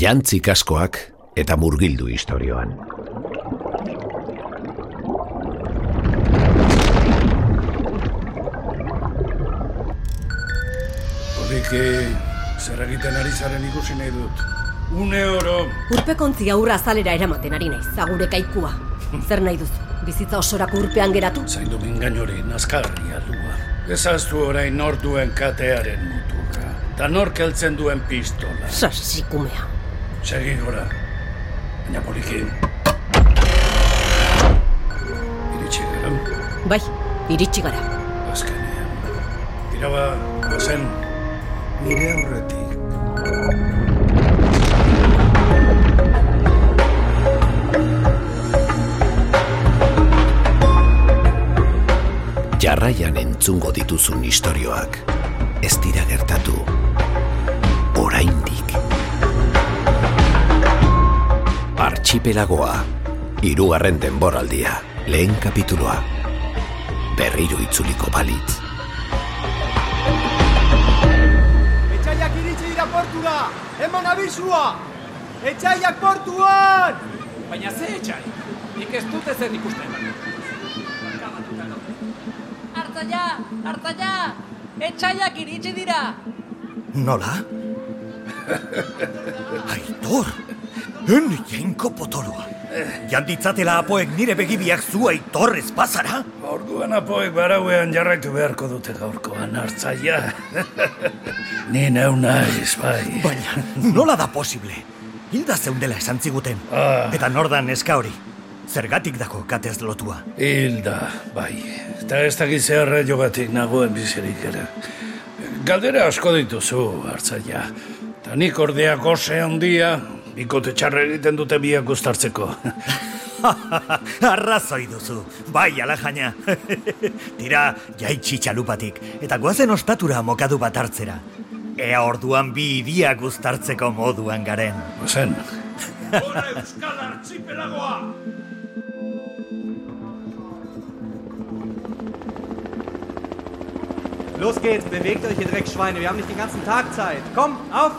Jantzik askoak eta murgildu historioan. Horriki, zer egiten ari zaren ikusi nahi dut. Une oro, Urpekontzi aurra azalera eramaten ari naiz, agure kaikua. Zer nahi duzu? Bizitza osorako urpean geratu? zaindu mingain hori, nazkarria lua. Ezaztu orain nor duen katearen muturra. Ta nor keltzen duen pistola. Sasikumea. Segi gora. Baina poliki. Iritsi gara, Bai, iritsi gara. azkenean. Tira ba, gozen, nire aurretik. Jarraian entzungo dituzun istorioak ez dira gertatu oraindik. Archipelagoa, hirugarren denboraldia, lehen kapituloa. Berriro itzuliko balitz. Etxaiak iritsi dira portura! Eman abisua! Etxaiak portuan! Baina ze etxai? Nik ez dute zer ikusten. Artzaia, artzaia, etxaiak iritsi dira. Nola? Aitor! En jainko potoloa. Janditzatela apoek nire begibiak zu aitor ez bazara? Orduan apoek barauean jarraitu beharko dute gaurkoan hartzaia. Ni neu naiz, bai. Baina, nola da posible? Hilda zeundela esan ziguten. Ah. Eta nordan eska hori. Zergatik dako katez lotua. Hilda, bai. Eta ez dakit zeharra jogatik nagoen bizirik ere. Galdera asko dituzu, hartzaia. Ta nik ordea gose handia, bikote txarra egiten dute biak gustartzeko. Arrazoi duzu, bai ala jaina. Tira, jaitsi txalupatik, eta goazen ostatura mokadu bat hartzera. Ea orduan bi iria guztartzeko moduan garen. Zen, Los geht's, bewegt euch, ihr Dreckschweine, wir haben nicht den ganzen Tag Zeit. Komm, auf!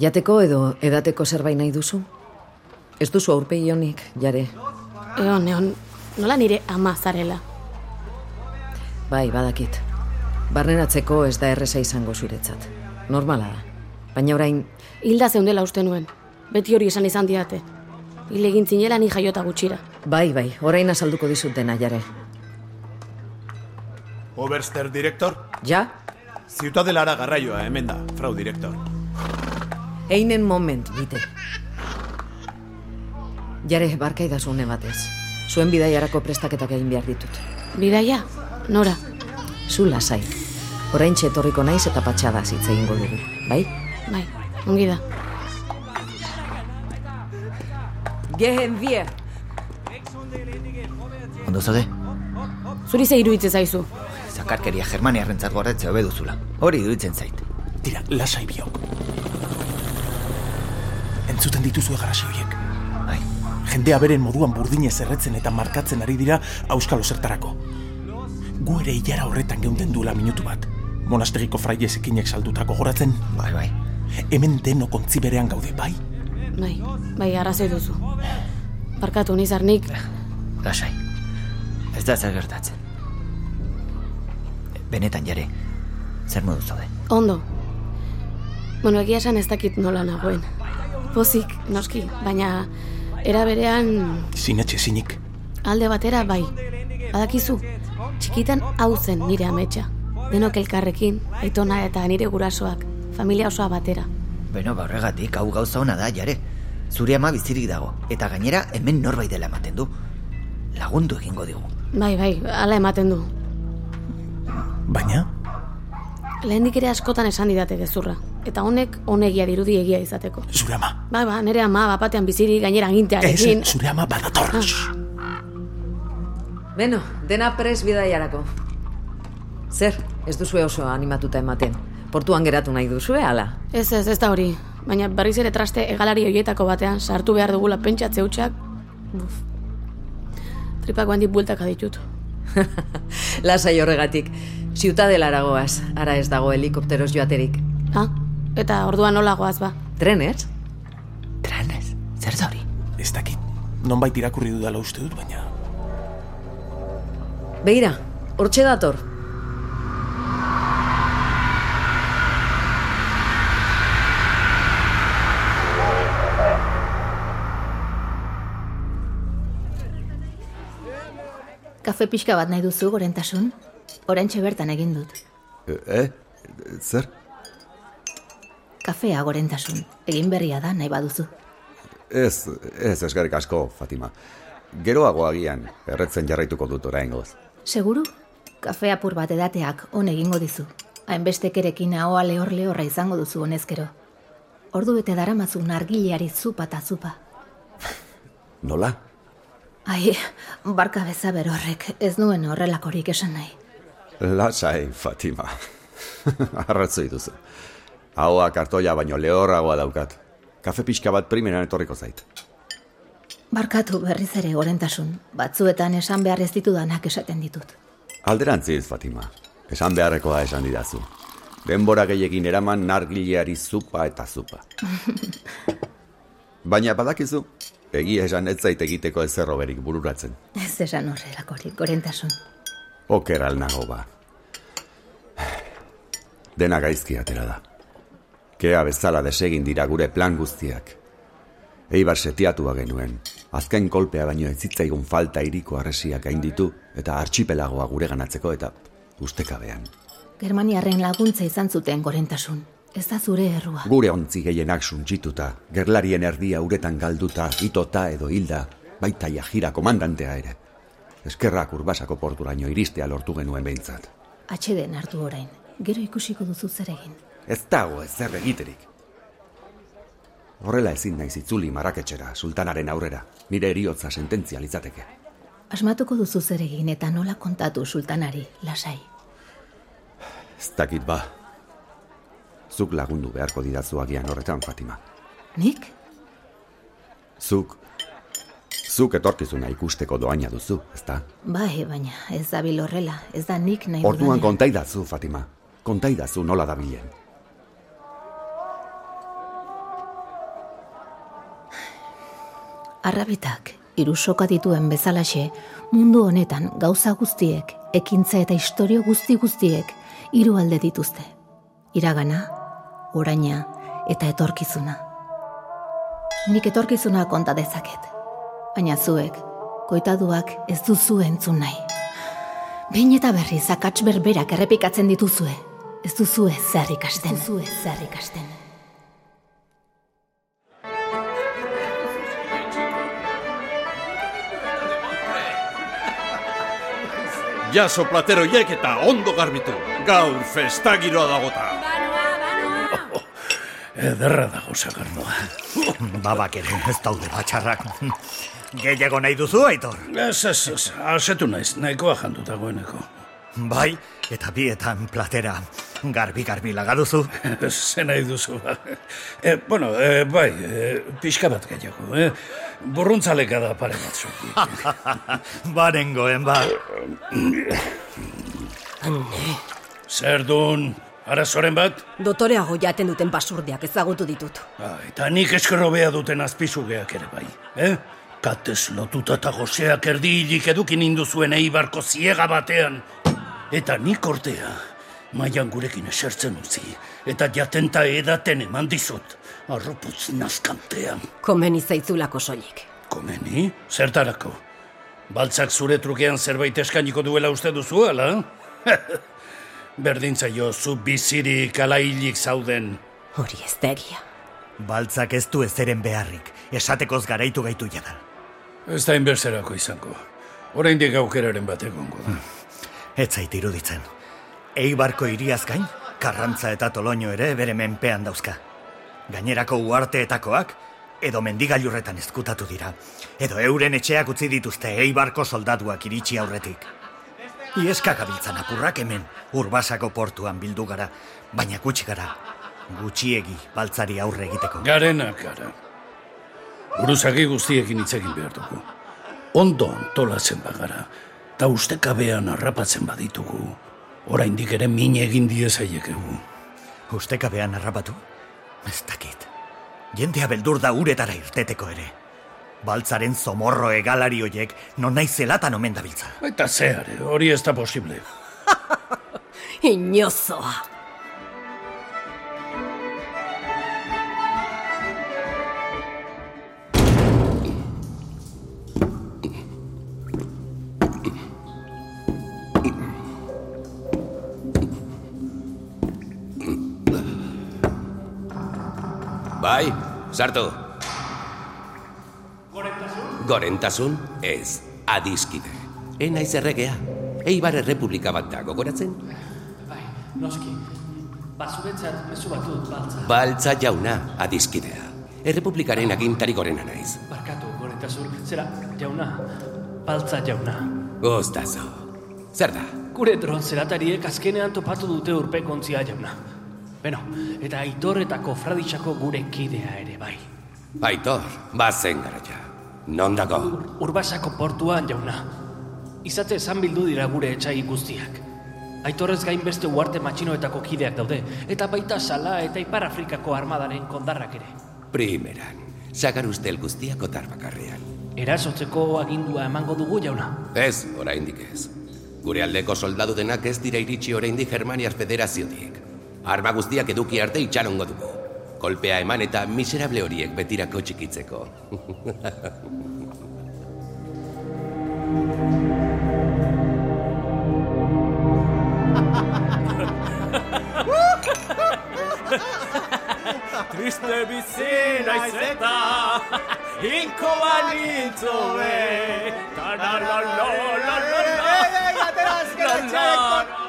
Jateko edo edateko zerbait nahi duzu? Ez duzu aurpegi honik, jare. Egon, egon, nola nire ama zarela. Bai, badakit. Barneratzeko ez da erreza izango zuretzat. Normala da. Baina orain, Hilda zeundela uste nuen. Beti hori esan izan diate. Hil egin zinela ni jaiota gutxira. bai, bai, orain azalduko dizut dena, jare. Oberster director, Ja? Ziutadelara garraioa hemen da, frau director. Einen moment, bite. Jare, barkaidazu une batez. Zuen bidaiarako prestaketak egin behar ditut. Bidaia? Nora? Zu lasai. Orain etorriko naiz eta patxada hitz egingo dugu, bai? Bai, ongi da. Gehen wir! Ondo zaude? Zuri ze iruditze zaizu. Zakarkeria Germaniarrentzat gordetzea hobe duzula. Hori iruditzen zait. Tira, lasai biok. Entzuten dituzu egarasi horiek. Bai, Jendea beren moduan burdinez erretzen eta markatzen ari dira auskalo zertarako. Gu ere hilara horretan geunden duela minutu bat. Monastegiko fraiez ekinek saldutako goratzen, bai, bai. hemen deno kontzi berean gaude, bai? Bai, bai, arrazoi duzu. Barkatu nizarnik, Lasai. Ez da zer gertatzen. Benetan jare, zer modu zaude? ondo. Bueno, egia esan ez dakit nola nagoen. Pozik, noski, baina era berean Sinetxe sinik. alde batera bai. Badakizu, txikitan hau zen nire ametsa. Denok elkarrekin, aitona eta nire gurasoak, familia osoa batera. Beno, ba horregatik, hau gauza ona da, jare. Zure ama bizirik dago, eta gainera hemen norbait dela ematen du. Lagundu egingo digu. Bai, bai, hala ematen du. Baina, Lehendik ere askotan esan didate gezurra. Eta honek honegia dirudi egia izateko. zure ama. Bai, ba, nire ama bapatean bizirik gainera Ez, agintearekin. zure ama badator. Beno, dena pres bidaiarako. Zer, ez duzue oso animatuta ematen. Portuan geratu nahi duzue, ala? Ez, ez, ez da hori. Baina berriz ere traste egalari hoietako batean sartu behar dugula pentsatze hutsak. Buf. Tripako handik bueltaka ditut. Lasai horregatik. Ziutadelara goaz, ara ez dago helikopteros joaterik. Ha? Eta orduan nola goaz ba. Trenez? Trenez? Zer da hori? Ez dakit, nonbait irakurri dudala uste dut, baina... Begira, hortxe dator. Kafe pixka bat nahi duzu, gorentasun? Orentxe bertan egin dut. Eh? Zer? Kafea, gorentasun. Egin berria da, nahi baduzu. Ez, ez eskerrik asko, Fatima. Geroago agian, erretzen jarraituko dut oraingoz. Seguru? Kafe apur bat edateak on egingo dizu. Hainbestekerekin ahoa lehor lehorra izango duzu honezkero. Ordu bete daramazu nargileari zupa eta zupa. Nola? Ai, barka bezaber horrek, ez nuen horrelakorik esan nahi. Lasai, Fatima. Arratzoi duzu. Ahoa kartoia baino lehorragoa daukat. Kafe pixka bat primeran etorriko zait. Barkatu berriz ere gorentasun. Batzuetan esan behar ez ditudanak esaten ditut. Alderantziz, Fatima. Esan beharrekoa esan didazu. Denbora gehiegin eraman nargileari zupa eta zupa. Baina badakizu, egia esan ez zait egiteko ezerro berik bururatzen. Ez esan horrelakorik, gorentasun. Oker alnago ba. Dena gaizki atera da. Kea bezala desegin dira gure plan guztiak. Eibar setiatua genuen. Azken kolpea baino ez zitzaigun falta iriko arresiak gainditu eta artxipelagoa gure ganatzeko eta ustekabean. Germaniarren laguntza izan zuten gorentasun. Ez da zure errua. Gure ontzi gehienak suntsituta, gerlarien erdia uretan galduta, itota edo hilda, baita jajira komandantea ere. Eskerrak urbasako porturaino iristea lortu genuen behintzat. Atxeden hartu orain. Gero ikusiko duzu zer egin. Ez dago ez zer egiterik. Horrela ezin naiz itzuli maraketxera, sultanaren aurrera, nire eriotza sententzia litzateke. Asmatuko duzu zer egin eta nola kontatu sultanari, lasai. Ez dakit ba. Zuk lagundu beharko didazu agian horretan, Fatima. Nik? Zuk, zuk etorkizuna ikusteko doaina duzu, ezta? Bai, baina ez dabil horrela, ez da nik nahi Orduan kontaidazu, Fatima. Kontaidazu nola dabilen. Arrabitak, irusoka dituen bezalaxe, mundu honetan gauza guztiek, ekintza eta istorio guzti guztiek, hiru alde dituzte. Iragana, oraina eta etorkizuna. Nik etorkizuna konta dezaket. Baina zuek, koitaduak ez duzu entzun nahi. Behin eta berriz akats berberak errepikatzen dituzue. Ez duzu zer ikasten. Ez duzu zer ikasten. Jaso plateroiek eta ondo garbitu. Gaur festagiroa dagota. Ederra dago sagardoa. Babak ere, ez daude batxarrak. Gehiago nahi duzu, Aitor? Ez, ez, ez, asetu naiz, nahikoa dagoeneko. Bai, eta bietan platera garbi-garbi lagaduzu. Ze nahi duzu, ba. E, bueno, e, bai, e, pixka bat gehiago, eh? Burruntzaleka da pare bat zuki. Barengoen, ba. Zer dun, arazoren bat? Dotoreago jaten duten basurdiak ezagutu ditut. Ah, eta nik eskerro beha duten azpizugeak ere bai, eh? Katez lotuta eta gozeak erdi hilik edukin induzuen eibarko ziega batean. Eta nik ordea, maian gurekin esertzen utzi, eta jatenta edaten eman dizut, arroputz nazkantean. Komeni zaitzulako soilik. Komeni? Zertarako? Baltzak zure trukean zerbait eskainiko duela uste duzu, ala? Berdin zaio, zu bizirik ala hilik zauden. Hori ez da egia. Baltzak ez du ezeren beharrik, esatekoz garaitu gaitu jada. Ez da inberserako izango. Oraindik aukeraren bat egongo da. Ez zait iruditzen. Eibarko iriaz gain, karrantza eta toloño ere bere menpean dauzka. Gainerako uarteetakoak, edo mendigailurretan ezkutatu dira, edo euren etxeak utzi dituzte eibarko soldatuak iritsi aurretik. Ieska gabiltzan apurrak hemen, urbasako portuan bildu gara, baina gutxi gara, gutxiegi baltzari aurre egiteko. Garenak gara. Buruzagi guztiekin hitz egin behar dugu. Ondo antolatzen bagara, eta ustekabean harrapatzen baditugu, oraindik ere min egin diezaiekegu. Ustekabean harrapatu? Ez dakit. Jendea beldur da uretara irteteko ere. Baltzaren zomorro egalari hoiek non nahi zelatan omen dabiltza. Eta zeare, hori ez da posible. Inozoa. Bai, sartu. Gorentasun? Ez, adiskide. E naiz erregea. Eibar errepublika bat da, gogoratzen? Bai, noski. Bazuretzat mezu bat dut, baltza. Baltza jauna, adiskidea. Errepublikaren agintari gorena naiz. Barkatu, gorentasun. Zera, jauna, baltza jauna. Goztazo. Zer da? Gure dron zeratariek azkenean topatu dute urpekontzia jauna. Beno, eta aitor eta kofraditxako gure kidea ere bai. Aitor, bazen garaia. Non dago? Urbasako portuan jauna. Izate esan bildu dira gure etxai guztiak. Aitorrez gain beste uarte matxinoetako kideak daude, eta baita sala eta Ipar Afrikako armadaren kondarrak ere. Primeran, sagar ustel guztiak otar bakarrean. Erasotzeko agindua emango dugu jauna. Ez, oraindik ez. Gure aldeko soldadu denak ez dira iritsi oraindik Germaniar Federaziotik. Arma guztiak eduki arte itxarongo dugu. Kolpea eman eta miserable horiek betirako txikitzeko. Triste bizi naiz eta Inko balitzo be Ta la la la la la la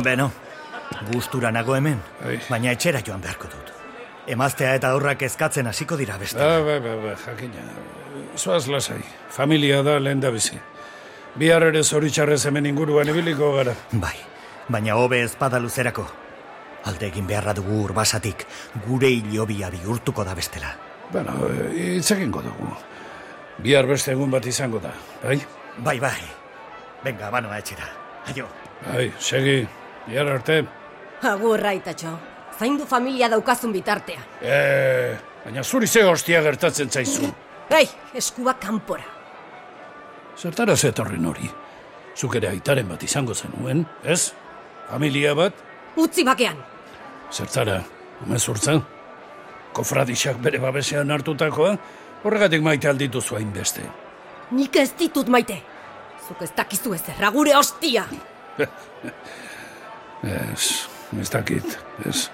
Beno, gustura nago hemen, baina etxera joan beharko dut. Emaztea eta aurrak eskatzen hasiko dira beste. Ba, ba, ba, ba, jakina. Zoaz lasai, familia da lehen da bizi. Bihar ere zoritxarrez hemen inguruan ibiliko gara. Bai, baina hobe ezpada luzerako. Alde egin beharra dugu urbasatik, gure hilobia bihurtuko da bestela. Bueno, hitz egingo dugu. Bihar beste egun bat izango da, bai? Bai, bai. Venga, banoa etxera. Aio. Bai, segi, bihar arte. Agur, aitatxo. Zaindu familia daukazun bitartea. Eh, baina zuri ze hostia gertatzen zaizu. Ei, eskuba kanpora. Zertara zetorren hori? Zuk ere aitaren bat izango zenuen, ez? Familia bat? Utzi bakean. Zertara, umezurtza? Kofradixak bere babesean hartutakoa? Horregatik maite alditu zuain beste. Nik ez ditut maite. Zuk ez dakizu ez gure hostia. Ez, ez dakit, ez.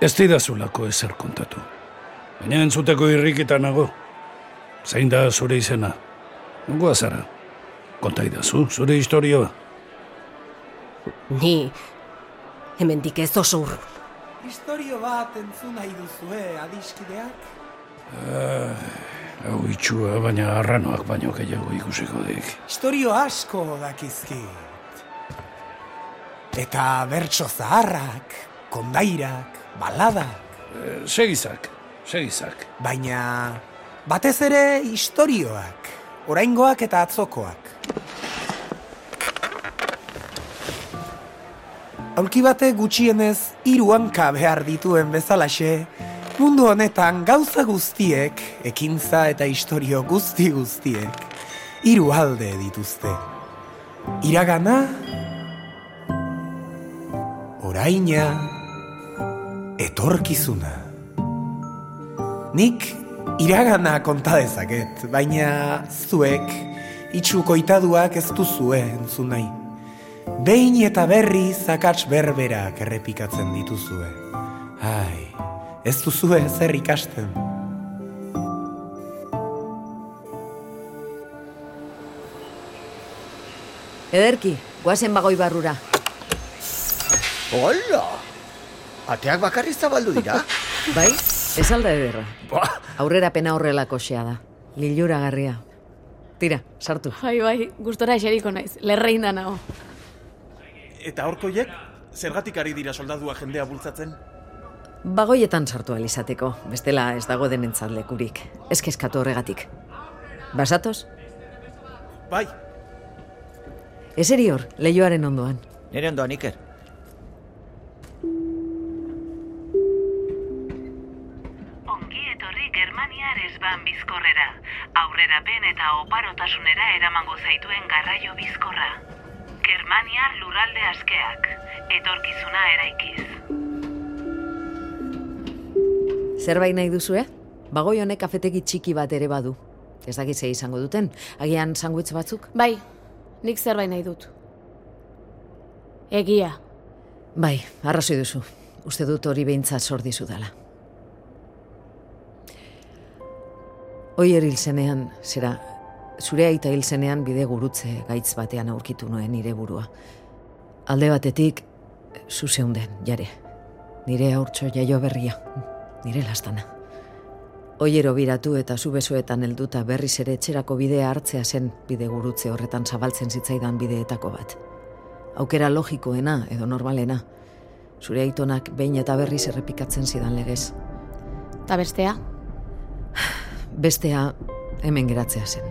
Ez didazulako ezer kontatu. Baina entzuteko irrikita nago. Zein da zure izena? Nungo azara? Konta idazu, zure historioa. Ni, hemendik ez oso urru. Historio bat entzun nahi duzue, adiskideak? Ah, hau itxua, baina arranoak baino gehiago ikusiko dik. Historio asko dakizkit. Eta bertso zaharrak, kondairak, baladak. Eh, segizak, segizak. Baina batez ere historioak, oraingoak eta atzokoak. Aulki bate gutxienez hiru hanka behar dituen bezalaxe, mundu honetan gauza guztiek, ekintza eta historio guzti guztiek, hiru alde dituzte. Iragana, oraina, etorkizuna. Nik iragana konta dezaket, baina zuek itxukoitaduak ez duzue entzun nahi. Behin eta berri zakats berberak errepikatzen dituzue. Ai, ez duzue zer ikasten. Ederki, guazen bagoi barrura. Hola! Ateak bakarri zabaldu dira? bai, ez alda ederra. Aurrera pena horrelako xea da. Lilura garria. Tira, sartu. Bai, bai, gustora eseriko naiz, lerrein da nago. Eta horkoiek, zergatik ari dira soldadua jendea bultzatzen? Bagoietan sartu alizateko, bestela ez dago denentzat lekurik. Ez kezkatu horregatik. Basatoz? Bai. Eseri hor, leioaren ondoan. Nire ondoan, Iker. Aurrerapen eta oparotasunera eramango zaituen garraio bizkorra. Germania lurralde askeak, etorkizuna eraikiz. Zerbait nahi duzu, eh? Bagoi honek kafetegi txiki bat ere badu. Ez dakit ze izango duten, agian sanguitz batzuk? Bai, nik zerbait nahi dut. Egia. Bai, arrazoi duzu. Uste dut hori behintzat sordizu dela. Oier hil zenean, zera, zure aita hil zenean bide gurutze gaitz batean aurkitu nuen nire burua. Alde batetik, zu zeunden, jare. Nire aurtso jaio berria, nire lastana. Oiero biratu eta zu besoetan helduta berriz ere etxerako bidea hartzea zen bide gurutze horretan zabaltzen zitzaidan bideetako bat. Aukera logikoena edo normalena. Zure aitonak behin eta berriz errepikatzen zidan legez. Ta bestea? Bestea hemen geratzea zen.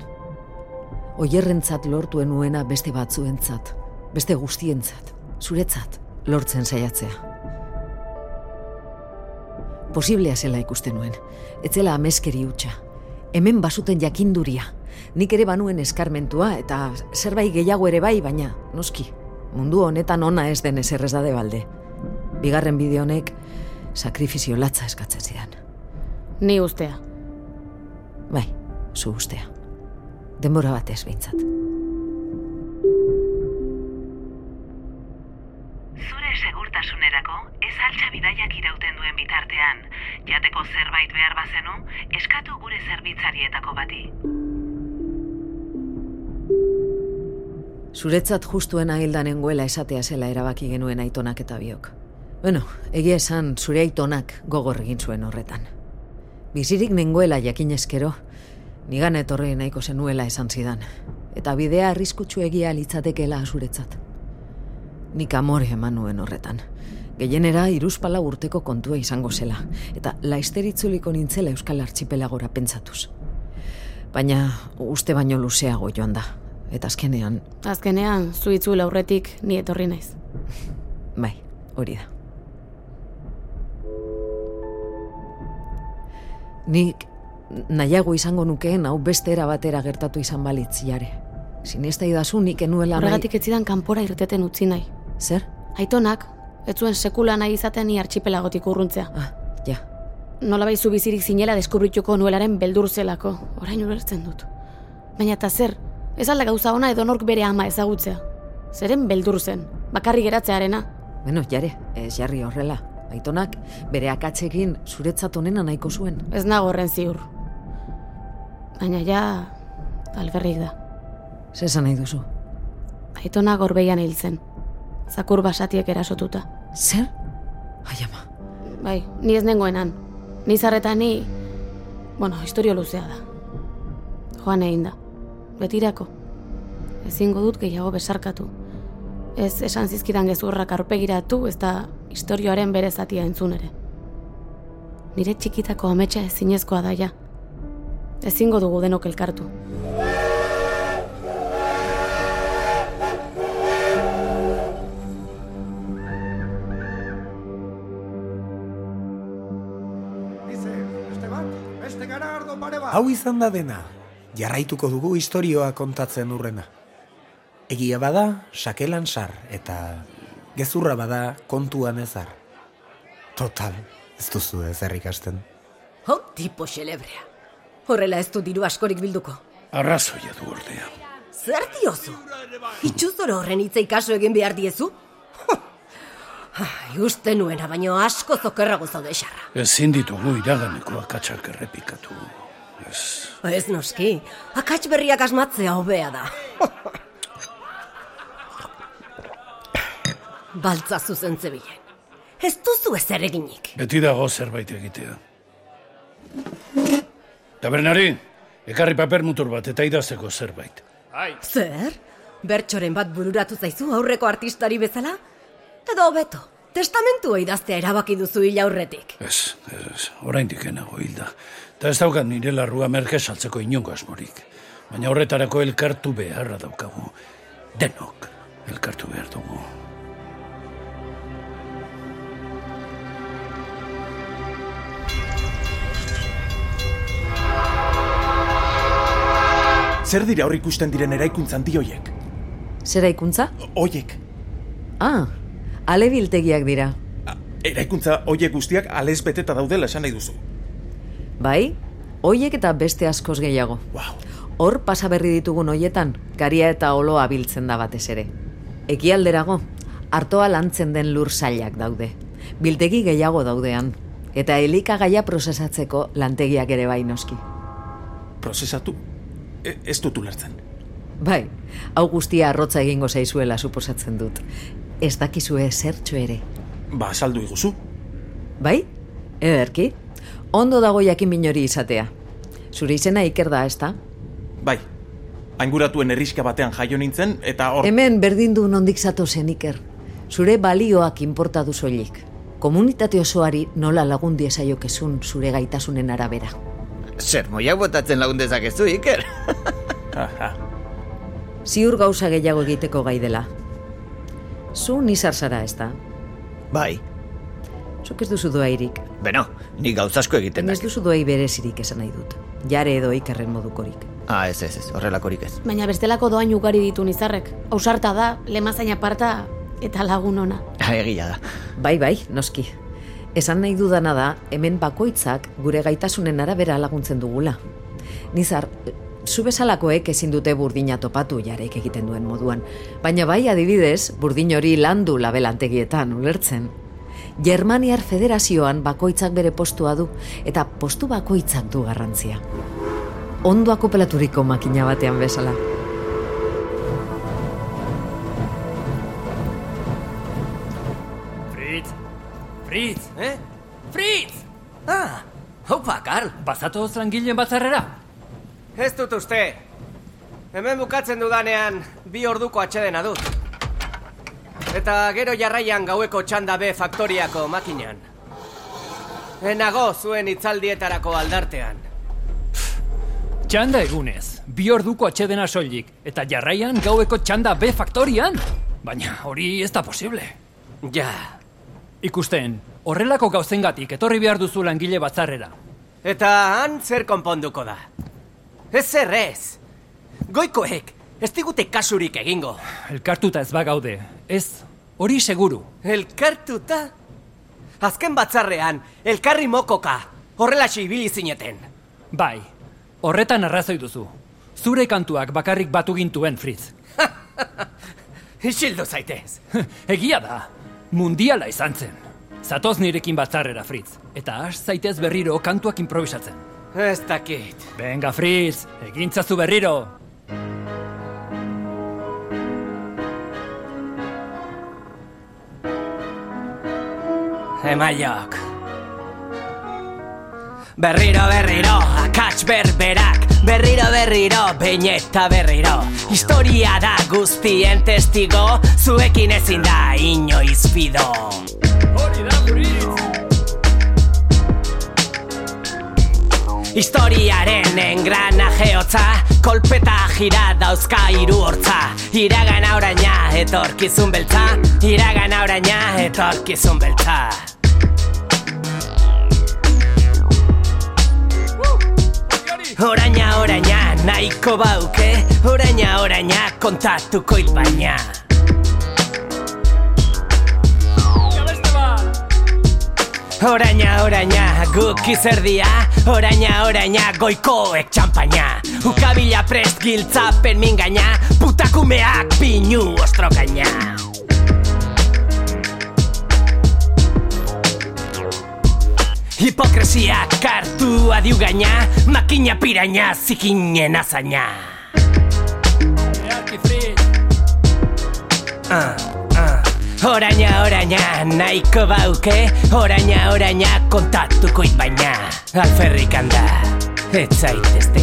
Oierrentzat lortuen nuena beste batzuentzat, beste guztientzat, zuretzat lortzen saiatzea. Posiblea zela ikusten nuen, etzela ameskeri hutsa. Hemen basuten jakinduria, nik ere banuen eskarmentua eta zerbait gehiago ere bai, baina noski, mundu honetan ona ez den ezer ez da balde. Bigarren bide honek sakrifizio latza eskatzen zidan. Ni ustea. Bai, zu ustea. Denbora batez behintzat. Zure segurtasunerako, ez altxa bidaiak irauten duen bitartean, jateko zerbait behar bazenu, eskatu gure zerbitzarietako bati. Zuretzat justuena hildanengoela esatea zela erabaki genuen aitonak eta biok. Bueno, egia esan zure aitonak gogor egin zuen horretan. Bizirik nengoela jakin eskero, nigan etorri nahiko zenuela esan zidan. Eta bidea arriskutsu egia litzatekeela zuretzat. Nik amore eman nuen horretan. Gehienera iruzpala urteko kontua izango zela, eta laisteritzuliko nintzela Euskal Archipelagora pentsatuz. Baina uste baino luzeago joan da, eta azkenean... Azkenean, zuitzu laurretik ni etorri naiz. Bai, hori da. Nik nahiago izango nukeen hau beste era batera gertatu izan balitz jare. Sinesta idazu nik enuela Horregatik ez zidan kanpora irteten utzi nahi. Zer? Aitonak, ez zuen sekula nahi izaten ni archipelagotik urruntzea. Ah, ja. Nola baizu bizirik zinela deskubrituko nuelaren beldur zelako. Orain ulertzen dut. Baina eta zer, ez alda gauza ona edo nork bere ama ezagutzea. Zeren beldur zen, bakarri geratzearena. Bueno, jare, ez jarri horrela. Aitonak bere akatzekin zuretzat onena nahiko zuen. Ez nago horren ziur. Baina ja, alberrik da. Zesan nahi duzu? Aitona gorbeian hil zen. Zakur basatiek erasotuta. Zer? Ai ama. Bai, ni ez nengoenan. Ni zarreta ni... Bueno, historio luzea da. Joan egin da. Betirako. Ezingo dut gehiago besarkatu. Ez esan zizkidan gezurrak arpegiratu, ez da historioaren bere zatia entzun ere. Nire txikitako ametsa ezinezkoa da ja. Ezingo dugu denok elkartu. Hau izan da dena, jarraituko dugu historioa kontatzen urrena. Egia bada, sakelan sar, eta gezurra bada kontuan ezar. Total, ez duzu ez ikasten. Ho, tipo xelebrea. Horrela ez du diru askorik bilduko. Arrazoia du ordea. Zer diozu? Itxuzoro horren hitza ikaso egin behar diezu? Ai, uste nuena, baino asko zokerrago zaude xarra. Ezin ditugu iraganeko akatsak errepikatu. Ez... Ez noski, akats berriak asmatzea hobea da. Baltza zuzen zebilen. Ez duzu ez eginik. Beti dago zerbait egitea. Tabernari, ekarri paper mutur bat eta idazteko zerbait. Zer? Bertxoren bat bururatu zaizu aurreko artistari bezala? Edo hobeto, testamentua idaztea erabaki duzu hil aurretik. Ez, ez, oraindik enago hilda. Eta ez daukat nire larrua merke saltzeko inongo asmorik. Baina horretarako elkartu beharra daukagu. Denok elkartu behar dugu. Zer dira hor ikusten diren eraikuntza handi hoiek? Zera ikuntza? Hoiek. Ah, alebiltegiak dira. Eraikuntza hoiek guztiak alez beteta daudela esan nahi duzu. Bai, hoiek eta beste askoz gehiago. Wow. Hor pasa berri ditugun hoietan, garia eta oloa biltzen da batez ere. Ekialderago, hartoa lantzen den lur zailak daude. Biltegi gehiago daudean. Eta elikagaia prozesatzeko lantegiak ere bai noski. Prozesatu? E, ez dut ulertzen. Bai, hau guztia arrotza egingo zaizuela suposatzen dut. Ez dakizue zertxo ere. Ba, saldu iguzu. Bai? Ederki? Ondo dago jakin minori izatea. Zure izena iker da, ezta? Bai. Ainguratuen herriska batean jaio nintzen eta hor... Hemen berdin du nondik zatozen iker. Zure balioak inporta du soilik. Komunitate osoari nola lagun diezaiokezun zure gaitasunen arabera. Sermoiak botatzen lagun dezakezu, Iker. Ziur gauza gehiago egiteko gai dela. Zu nizar zara, ez da? Bai. Zuk ez duzu doairik. Beno, ni gauzasko egiten Ez duzu doai berezirik esan nahi dut. Jare edo ikerren modukorik. Ah, ez, ez, ez, horrelakorik ez. Baina bestelako doain ugari ditu nizarrek. Ausarta da, lemazain aparta eta lagun ona. Egia da. Bai, bai, noski. Esan nahi dudana da, hemen bakoitzak gure gaitasunen arabera laguntzen dugula. Nizar, zu bezalakoek ezin dute burdina topatu jarek egiten duen moduan. Baina bai adibidez, burdin hori landu labelantegietan, ulertzen. Germaniar federazioan bakoitzak bere postua du, eta postu bakoitzak du garrantzia. Ondo akopelaturiko makina batean bezala. Fritz! Eh? Fritz! Ah! Haupa, Karl! Bazatoz langileen batzarrera? Ez dut uste. Hemen bukatzen dudanean bi orduko atxedena dut. Eta gero jarraian gaueko txanda B faktoriako makinan. Enago zuen itzaldietarako aldartean. Txanda egunez, bi orduko atxedena soilik, eta jarraian gaueko txanda B faktorian? Baina hori ez da posible. Ja. Ikusten, horrelako gauzengatik etorri behar duzu langile batzarrera. Eta han zer konponduko da. Ez zer ez. Goikoek, ez digute kasurik egingo. Elkartuta ez bagaude, ez, hori seguru. Elkartuta? Azken batzarrean, elkarri mokoka, horrela ibili zineten. Bai, horretan arrazoi duzu. Zure kantuak bakarrik batu gintuen, Fritz. Isildu zaitez. Egia da, mundiala izan zen. Zatoz nirekin batzarrera, Fritz. Eta has zaitez berriro kantuak improvisatzen. Ez dakit. Venga, Fritz, egintzazu berriro. Emaiok. Berriro, berriro, akats berberak Berriro, berriro, behin eta berriro. Historia da guztien testigo Zuekin ezin da inoiz bido Hori da, Historiaren engranaje hotza Kolpeta jira dauzka hiru hortza. Iragan oraina etorkizun beltza Iragan oraina etorkizun beltza Oraina, oraina, nahiko bauke. Oraina, oraina, kontatuko hil baina. Oraina, oraina, guk izerdia. Oraina, oraina, goikoek txampaina. Ukabila prest giltzapen mingaina. Putakumeak pinu ostrokaina Hipokresia kartu adiu gaina Makina piraina zikinen azaina. Ah, ah. Oraina, oraina, nahiko bauke Oraina, oraina, kontatuko baina. Alferrik handa, ez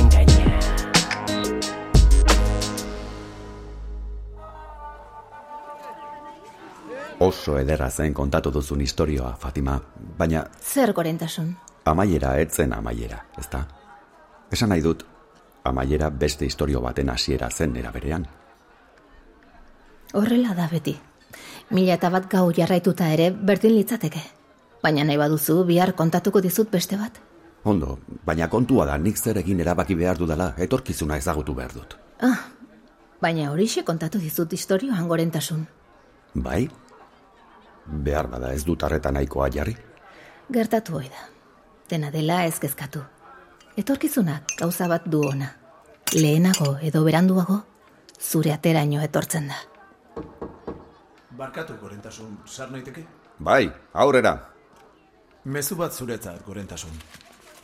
Oso ederra zen kontatu duzun historioa, Fatima, baina Zer gorentasun? amaiera etzen amaiera, ezta? Esan nahi dut, amaiera beste historio baten hasiera zen era berean. Horrela da beti. Mila eta bat gau jarraituta ere berdin litzateke. Baina nahi baduzu bihar kontatuko dizut beste bat. Ondo, baina kontua da nik zer egin erabaki behar dudala, etorkizuna ezagutu behar dut. Ah, baina horixe kontatu dizut historioan gorentasun. Bai? Behar bada ez dut arreta nahikoa jarri? Gertatu hoi da. Dena dela ez kezkatu. Etorkizunak gauza bat du ona. Lehenago edo beranduago, zure ateraino etortzen da. Barkatu, gorentasun, sar naiteke? Bai, aurrera. Mezu bat zuretzat, gorentasun.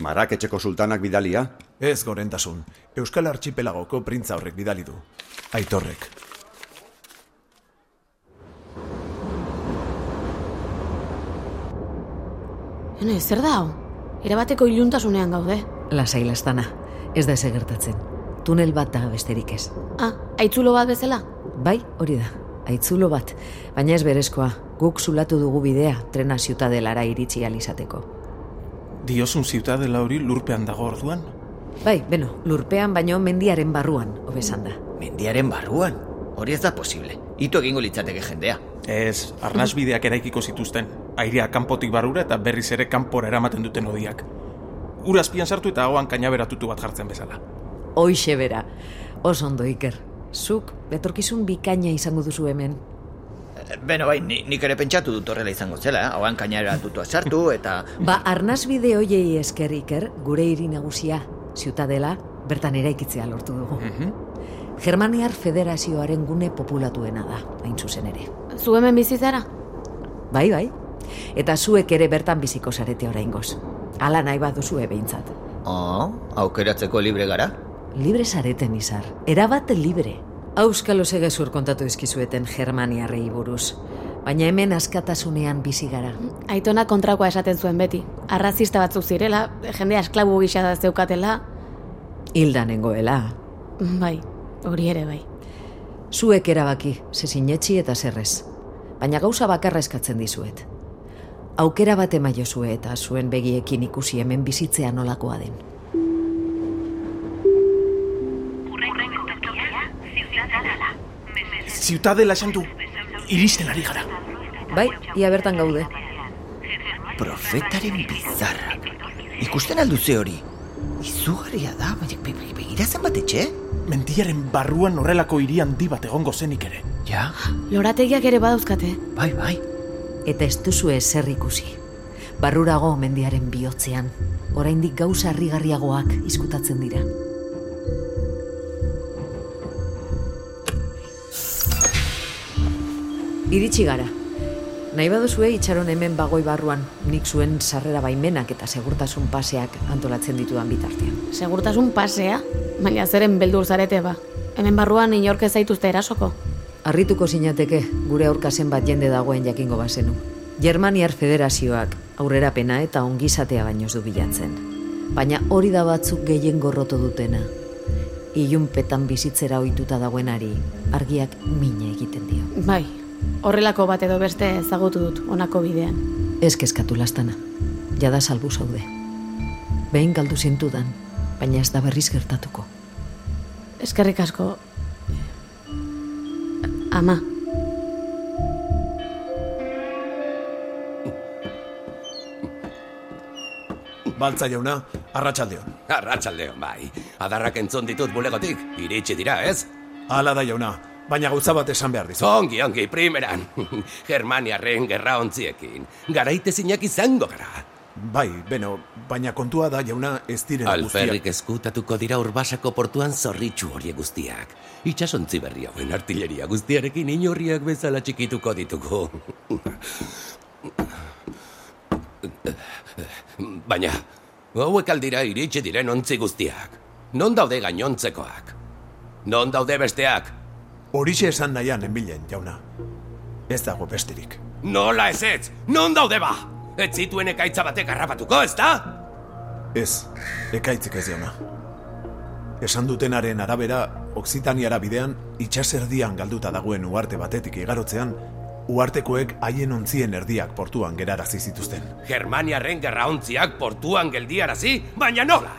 Marak etxeko sultanak bidalia? Ez, gorentasun. Euskal Archipelagoko printza horrek bidali du. Aitorrek. Hene, zer da hau? Erabateko iluntasunean gaude. Lasai lastana, ez da eze gertatzen. Tunel bat da besterik ez. Ah, aitzulo bat bezala? Bai, hori da. Aitzulo bat, baina ez berezkoa. Guk zulatu dugu bidea trena ziutadelara iritsi alizateko. Diosun ziutadela hori lurpean dago orduan? Bai, beno, lurpean baino mendiaren barruan, hobesan da. Mendiaren barruan? Hori ez da posible. Itu egingo litzateke jendea. Ez, arnasbideak eraikiko zituzten. Airea kanpotik barrura eta berriz ere kanpora eramaten duten odiak. Ura azpian sartu eta hauan kainaberatutu bat jartzen bezala. Hoixe bera. Oso ondo iker. Zuk, betorkizun bikaina izango duzu hemen. Beno, bai, ni, nik ere pentsatu dut horrela izango zela, eh? hauan kainaberatutua sartu eta... Ba, arnasbide hoiei esker iker, gure hiri nagusia, ziutadela, bertan eraikitzea lortu dugu. Germaniar Federazioaren gune populatuena da, hain zuzen ere. Zu hemen bizizara? Bai, bai. Eta zuek ere bertan biziko zarete oraingoz. Hala nahi baduzue behintzat. Oh, aukeratzeko libre gara? Libre zareten izar. Erabat libre. Auskalo segezur kontatu izkizueten Germaniarrei buruz. Baina hemen askatasunean bizi gara. Aitona kontrakoa esaten zuen beti. Arrazista batzuk zirela, jendea esklabu gisa da zeukatela. Hilda nengoela. Bai, hori ere bai. Zuek erabaki, ze sinetxi eta zerrez. Baina gauza bakarra eskatzen dizuet. Aukera bat emaiozue eta zuen begiekin ikusi hemen bizitzea nolakoa den. Ziutadela esantu, iristen ari gara. Bai, ia bertan gaude. Profetaren bizarra. Ikusten alduze hori. Izugarria da, baina begira zenbat etxe? Mendiaren barruan horrelako hiri handi bat egongo zenik ere. Ja? Lorategiak ere badauzkate. Bai, bai. Eta ez duzu ezer ikusi. Barrurago mendiaren bihotzean, oraindik gauza harrigarriagoak izkutatzen dira. Iritsi gara. Nahi baduzue itxaron hemen bagoi barruan, nik zuen sarrera baimenak eta segurtasun paseak antolatzen ditudan bitartean. Segurtasun pasea? Baina zeren beldur zarete ba. Hemen barruan inork ez zaituzte erasoko. Arrituko sinateke gure aurka zenbat jende dagoen jakingo bazenu. Germaniar Federazioak aurrerapena eta ongizatea baino ez du bilatzen. Baina hori da batzuk gehien gorroto dutena. Ilunpetan bizitzera ohituta dagoenari argiak mina egiten dio. Bai, horrelako bat edo beste ezagutu dut honako bidean. Ez kezkatu lastana, jada salbu zaude. Behin galdu zintudan, baina ez da berriz gertatuko. Eskerrik asko. Ama. Baltza jauna, arratsaldeon. Arratsaldeon, bai. Adarrak entzun ditut bulegotik, iritsi dira, ez? Hala da jauna, baina gauza bat esan behar dizu. Ongi, ongi, primeran. Germaniarren gerra ontziekin. Garaite zinak izango gara. Bai, beno, baina kontua da jauna ez diren Alferrik eskutatuko dira urbasako portuan zorritxu horiek guztiak. Itxasontzi berri hauen artilleria guztiarekin inorriak bezala txikituko ditugu. Baina, hauek aldira iritsi diren ontzi guztiak. Non daude gainontzekoak? Non daude besteak? Horixe esan nahian enbilen, jauna. Ez dago besterik. Nola ez ez? Non daude ba? Ez zituen ekaitza batek harrapatuko, ez da? Ez, ekaitzik ez jauna. Esan dutenaren arabera, Oksitaniara bidean, itxaserdian galduta dagoen uarte batetik igarotzean, uartekoek haien ontzien erdiak portuan gerarazi zituzten. Germaniarren gerraontziak portuan geldiarazi, baina nola?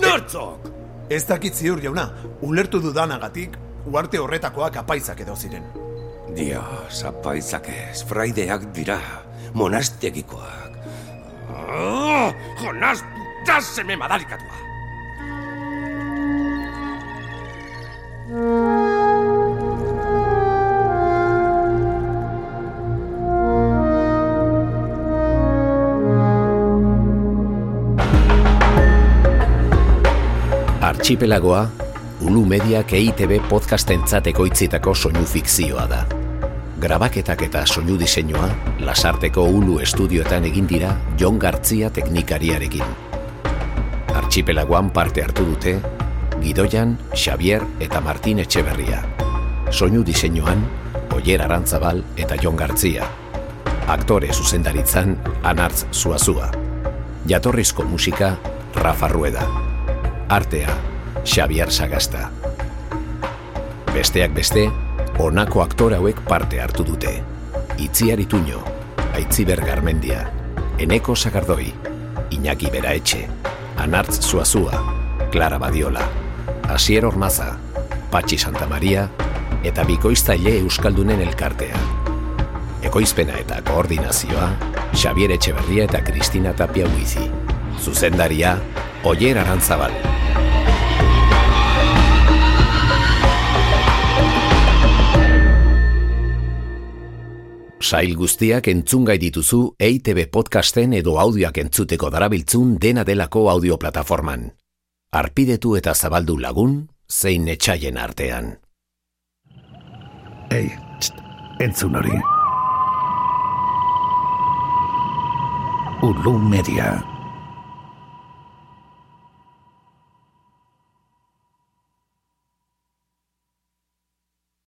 Nortzok! Ez dakit ziur jauna, ulertu dudanagatik, uarte horretakoak apaizak edo ziren. Dios, apaizak ez, fraideak dira, monastegikoak. Oh, Jonas, Jaseme madarikatua! Archipelagoa, Ulu Mediak EITB podcastentzat ekoitzitako soinu fikzioa da. Grabaketak eta soinu diseinua Lasarteko Ulu estudioetan egin dira Jon Gartzia teknikariarekin. Archipelagoan parte hartu dute Gidoian, Xavier eta Martin Etxeberria. Soinu diseinuan Oier Arantzabal eta Jon Gartzia. Aktore zuzendaritzan Anartz Zuazua. Jatorrizko musika Rafa Rueda. Artea Xavier Sagasta. Besteak beste, honako aktore hauek parte hartu dute. Itziar Ituño, Aitziber Garmendia, Eneko Sagardoi, Iñaki Beraetxe, Anartz Zuazua, Clara Badiola, Asier Ormaza, Patxi Santa Maria eta Bikoiztaile Euskaldunen elkartea. Ekoizpena eta koordinazioa, Xavier Etxeberria eta Kristina Tapia Huizi. Zuzendaria, Oier Arantzabal. Sail guztiak entzungai dituzu EITB podcasten edo audioak entzuteko darabiltzun dena delako audioplataforman. Arpidetu eta zabaldu lagun, zein etxaien artean. Ei, txt, entzun hori. Ulu Media.